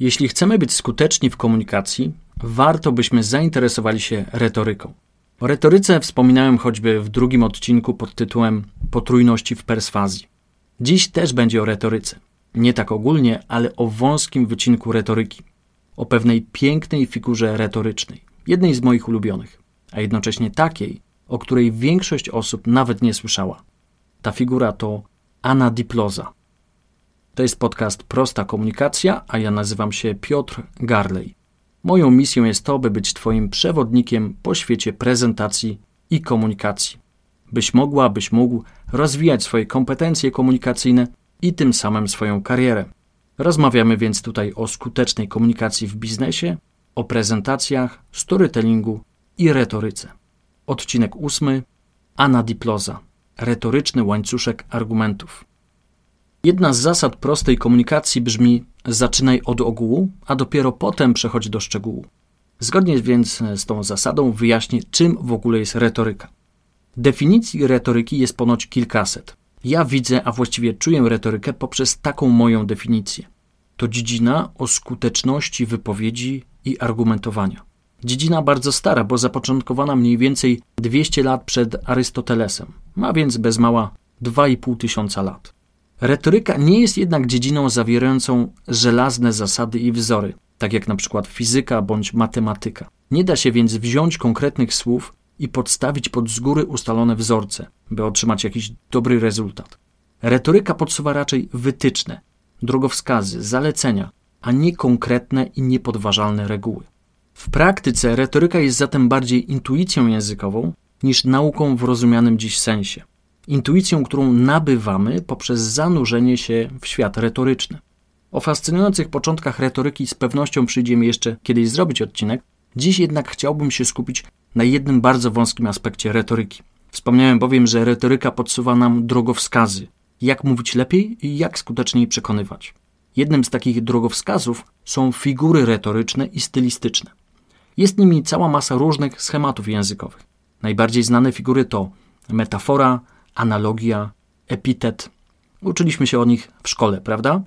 Jeśli chcemy być skuteczni w komunikacji, warto byśmy zainteresowali się retoryką. O retoryce wspominałem choćby w drugim odcinku pod tytułem Potrójności w perswazji. Dziś też będzie o retoryce. Nie tak ogólnie, ale o wąskim wycinku retoryki. O pewnej pięknej figurze retorycznej, jednej z moich ulubionych, a jednocześnie takiej, o której większość osób nawet nie słyszała. Ta figura to anadiploza. To jest podcast Prosta Komunikacja, a ja nazywam się Piotr Garley. Moją misją jest to, by być Twoim przewodnikiem po świecie prezentacji i komunikacji. Byś mogła, byś mógł rozwijać swoje kompetencje komunikacyjne i tym samym swoją karierę. Rozmawiamy więc tutaj o skutecznej komunikacji w biznesie, o prezentacjach, storytellingu i retoryce. Odcinek ósmy Anadiploza retoryczny łańcuszek argumentów. Jedna z zasad prostej komunikacji brzmi: zaczynaj od ogółu, a dopiero potem przechodź do szczegółu. Zgodnie więc z tą zasadą wyjaśnię, czym w ogóle jest retoryka. Definicji retoryki jest ponoć kilkaset. Ja widzę, a właściwie czuję retorykę poprzez taką moją definicję. To dziedzina o skuteczności wypowiedzi i argumentowania. Dziedzina bardzo stara, bo zapoczątkowana mniej więcej 200 lat przed Arystotelesem. Ma więc bez mała 2,5 tysiąca lat. Retoryka nie jest jednak dziedziną zawierającą żelazne zasady i wzory, tak jak na przykład fizyka bądź matematyka. Nie da się więc wziąć konkretnych słów i podstawić pod z góry ustalone wzorce, by otrzymać jakiś dobry rezultat. Retoryka podsuwa raczej wytyczne, drogowskazy, zalecenia, a nie konkretne i niepodważalne reguły. W praktyce retoryka jest zatem bardziej intuicją językową niż nauką w rozumianym dziś sensie. Intuicją, którą nabywamy poprzez zanurzenie się w świat retoryczny. O fascynujących początkach retoryki z pewnością przyjdziemy jeszcze kiedyś zrobić odcinek. Dziś jednak chciałbym się skupić na jednym bardzo wąskim aspekcie retoryki. Wspomniałem bowiem, że retoryka podsuwa nam drogowskazy, jak mówić lepiej i jak skuteczniej przekonywać. Jednym z takich drogowskazów są figury retoryczne i stylistyczne. Jest nimi cała masa różnych schematów językowych. Najbardziej znane figury to metafora, analogia, epitet. Uczyliśmy się o nich w szkole, prawda?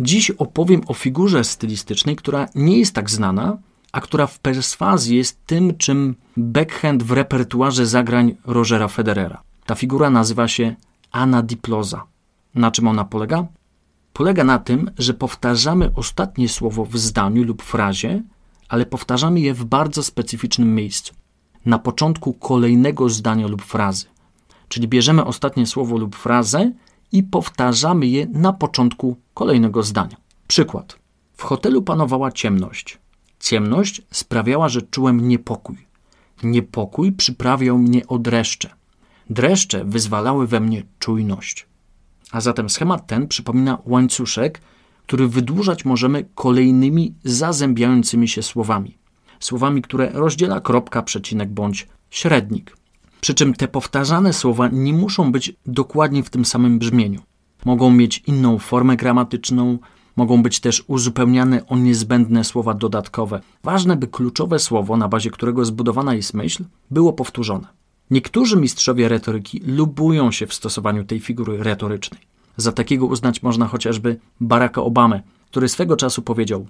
Dziś opowiem o figurze stylistycznej, która nie jest tak znana, a która w perswazji jest tym, czym backhand w repertuarze zagrań Rogera Federera. Ta figura nazywa się anadiploza. Na czym ona polega? Polega na tym, że powtarzamy ostatnie słowo w zdaniu lub frazie, ale powtarzamy je w bardzo specyficznym miejscu na początku kolejnego zdania lub frazy. Czyli bierzemy ostatnie słowo lub frazę i powtarzamy je na początku kolejnego zdania. Przykład. W hotelu panowała ciemność. Ciemność sprawiała, że czułem niepokój. Niepokój przyprawiał mnie o dreszcze. Dreszcze wyzwalały we mnie czujność. A zatem schemat ten przypomina łańcuszek, który wydłużać możemy kolejnymi zazębiającymi się słowami. Słowami, które rozdziela kropka, przecinek bądź średnik. Przy czym te powtarzane słowa nie muszą być dokładnie w tym samym brzmieniu. Mogą mieć inną formę gramatyczną, mogą być też uzupełniane o niezbędne słowa dodatkowe. Ważne, by kluczowe słowo, na bazie którego zbudowana jest myśl, było powtórzone. Niektórzy mistrzowie retoryki lubują się w stosowaniu tej figury retorycznej. Za takiego uznać można chociażby Baracka Obamę, który swego czasu powiedział: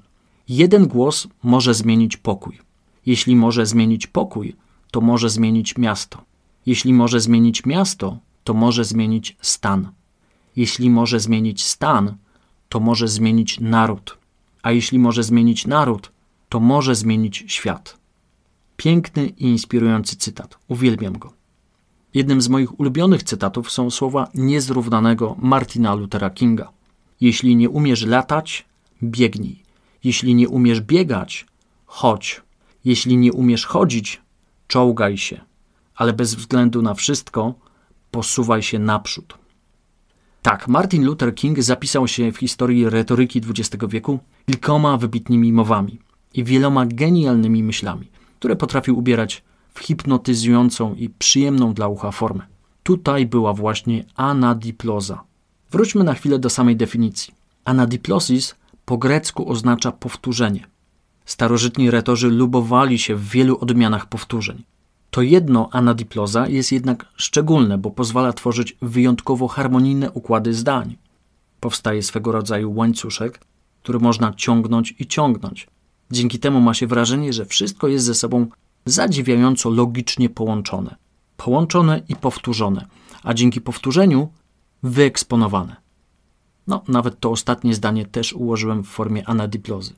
Jeden głos może zmienić pokój. Jeśli może zmienić pokój, to może zmienić miasto. Jeśli może zmienić miasto, to może zmienić stan. Jeśli może zmienić stan, to może zmienić naród. A jeśli może zmienić naród, to może zmienić świat. Piękny i inspirujący cytat. Uwielbiam go. Jednym z moich ulubionych cytatów są słowa niezrównanego Martina Luthera Kinga. Jeśli nie umiesz latać, biegnij. Jeśli nie umiesz biegać, chodź. Jeśli nie umiesz chodzić, czołgaj się. Ale bez względu na wszystko, posuwaj się naprzód. Tak, Martin Luther King zapisał się w historii retoryki XX wieku kilkoma wybitnymi mowami i wieloma genialnymi myślami, które potrafił ubierać w hipnotyzującą i przyjemną dla ucha formę. Tutaj była właśnie anadiploza. Wróćmy na chwilę do samej definicji. Anadiplosis po grecku oznacza powtórzenie. Starożytni retorzy lubowali się w wielu odmianach powtórzeń. To jedno anadiploza jest jednak szczególne, bo pozwala tworzyć wyjątkowo harmonijne układy zdań. Powstaje swego rodzaju łańcuszek, który można ciągnąć i ciągnąć. Dzięki temu ma się wrażenie, że wszystko jest ze sobą zadziwiająco logicznie połączone. Połączone i powtórzone, a dzięki powtórzeniu wyeksponowane. No, nawet to ostatnie zdanie też ułożyłem w formie anadiplozy.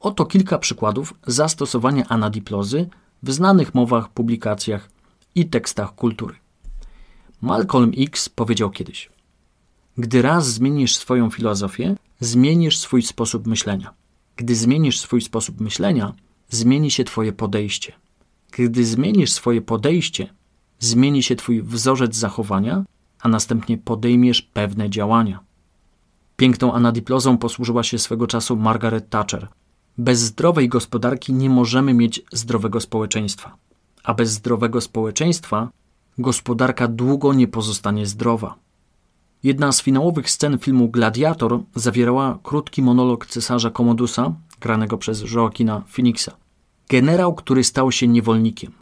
Oto kilka przykładów zastosowania anadiplozy w znanych mowach, publikacjach i tekstach kultury. Malcolm X powiedział kiedyś: Gdy raz zmienisz swoją filozofię, zmienisz swój sposób myślenia. Gdy zmienisz swój sposób myślenia, zmieni się Twoje podejście. Gdy zmienisz swoje podejście, zmieni się Twój wzorzec zachowania, a następnie podejmiesz pewne działania. Piękną anadiplozą posłużyła się swego czasu Margaret Thatcher. Bez zdrowej gospodarki nie możemy mieć zdrowego społeczeństwa, a bez zdrowego społeczeństwa gospodarka długo nie pozostanie zdrowa. Jedna z finałowych scen filmu Gladiator zawierała krótki monolog cesarza Komodusa, granego przez Joaquina Phoenixa. Generał, który stał się niewolnikiem.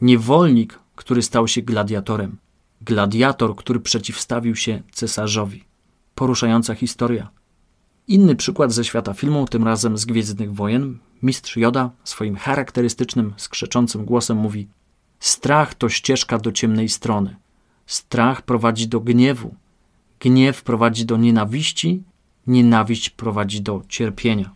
Niewolnik, który stał się gladiatorem. Gladiator, który przeciwstawił się cesarzowi. Poruszająca historia. Inny przykład ze świata filmu, tym razem z Gwiezdnych Wojen. Mistrz Joda swoim charakterystycznym, skrzeczącym głosem mówi Strach to ścieżka do ciemnej strony. Strach prowadzi do gniewu. Gniew prowadzi do nienawiści. Nienawiść prowadzi do cierpienia.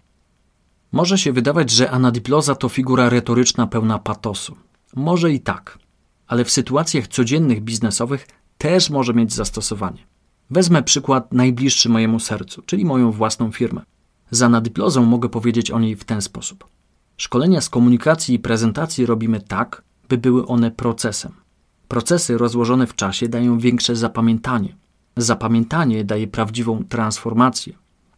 Może się wydawać, że anadiploza to figura retoryczna pełna patosu. Może i tak, ale w sytuacjach codziennych biznesowych też może mieć zastosowanie. Wezmę przykład najbliższy mojemu sercu, czyli moją własną firmę. Z anadiplozą mogę powiedzieć o niej w ten sposób. Szkolenia z komunikacji i prezentacji robimy tak, by były one procesem. Procesy rozłożone w czasie dają większe zapamiętanie. Zapamiętanie daje prawdziwą transformację.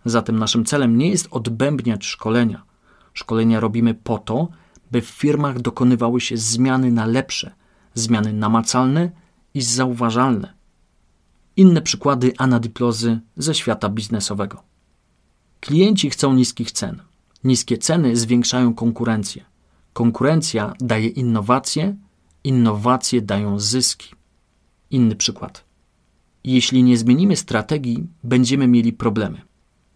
Zatem naszym celem nie jest odbębniać szkolenia. Szkolenia robimy po to, by w firmach dokonywały się zmiany na lepsze, zmiany namacalne i zauważalne. Inne przykłady anadiplozy ze świata biznesowego. Klienci chcą niskich cen. Niskie ceny zwiększają konkurencję. Konkurencja daje innowacje, innowacje dają zyski. Inny przykład. Jeśli nie zmienimy strategii, będziemy mieli problemy.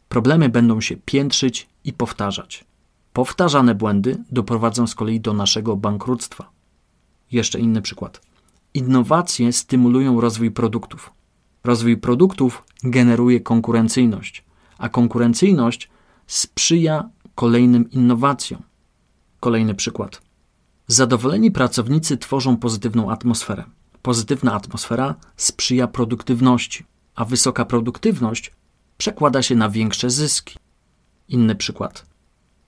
Problemy będą się piętrzyć i powtarzać. Powtarzane błędy doprowadzą z kolei do naszego bankructwa. Jeszcze inny przykład. Innowacje stymulują rozwój produktów. Rozwój produktów generuje konkurencyjność, a konkurencyjność sprzyja kolejnym innowacjom. Kolejny przykład. Zadowoleni pracownicy tworzą pozytywną atmosferę. Pozytywna atmosfera sprzyja produktywności, a wysoka produktywność przekłada się na większe zyski. Inny przykład.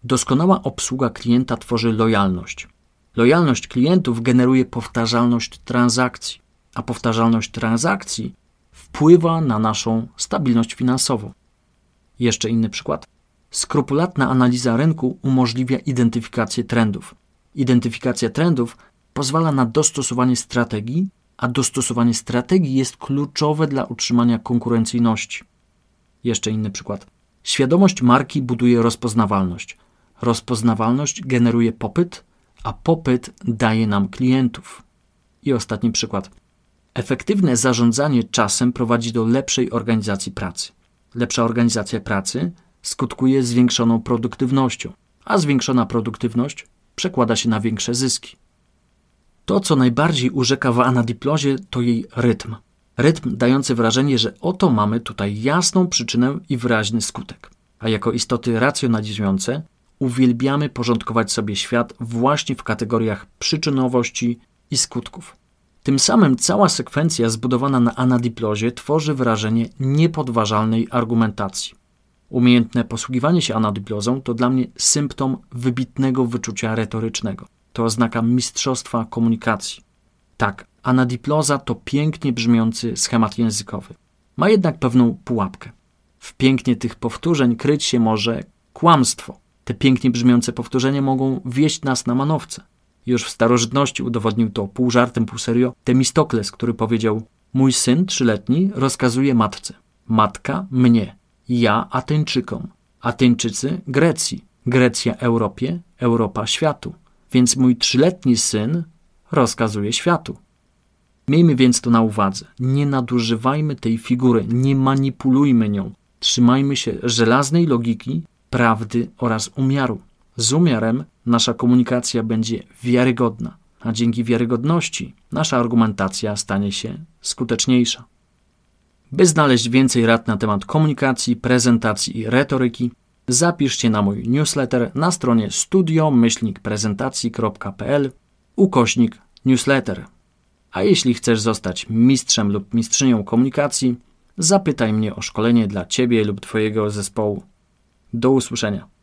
Doskonała obsługa klienta tworzy lojalność. Lojalność klientów generuje powtarzalność transakcji, a powtarzalność transakcji wpływa na naszą stabilność finansową. Jeszcze inny przykład. Skrupulatna analiza rynku umożliwia identyfikację trendów. Identyfikacja trendów pozwala na dostosowanie strategii, a dostosowanie strategii jest kluczowe dla utrzymania konkurencyjności. Jeszcze inny przykład. Świadomość marki buduje rozpoznawalność. Rozpoznawalność generuje popyt, a popyt daje nam klientów. I ostatni przykład. Efektywne zarządzanie czasem prowadzi do lepszej organizacji pracy. Lepsza organizacja pracy skutkuje zwiększoną produktywnością, a zwiększona produktywność przekłada się na większe zyski. To, co najbardziej urzeka w anadiplozie, to jej rytm. Rytm dający wrażenie, że oto mamy tutaj jasną przyczynę i wyraźny skutek. A jako istoty racjonalizujące uwielbiamy porządkować sobie świat właśnie w kategoriach przyczynowości i skutków. Tym samym cała sekwencja zbudowana na anadiplozie tworzy wrażenie niepodważalnej argumentacji. Umiejętne posługiwanie się anadiplozą to dla mnie symptom wybitnego wyczucia retorycznego. To oznaka mistrzostwa komunikacji. Tak, anadiploza to pięknie brzmiący schemat językowy. Ma jednak pewną pułapkę. W pięknie tych powtórzeń kryć się może kłamstwo. Te pięknie brzmiące powtórzenia mogą wieść nas na manowce. Już w starożytności udowodnił to pół żartem, pół serio Temistokles, który powiedział: Mój syn trzyletni rozkazuje matce, matka mnie, ja Ateńczykom, Ateńczycy Grecji, Grecja Europie, Europa światu. Więc mój trzyletni syn rozkazuje światu. Miejmy więc to na uwadze. Nie nadużywajmy tej figury, nie manipulujmy nią. Trzymajmy się żelaznej logiki prawdy oraz umiaru. Z umiarem nasza komunikacja będzie wiarygodna, a dzięki wiarygodności nasza argumentacja stanie się skuteczniejsza. By znaleźć więcej rad na temat komunikacji, prezentacji i retoryki, zapisz się na mój newsletter na stronie studio-prezentacji.pl ukośnik newsletter. A jeśli chcesz zostać mistrzem lub mistrzynią komunikacji, zapytaj mnie o szkolenie dla Ciebie lub Twojego zespołu. Do usłyszenia.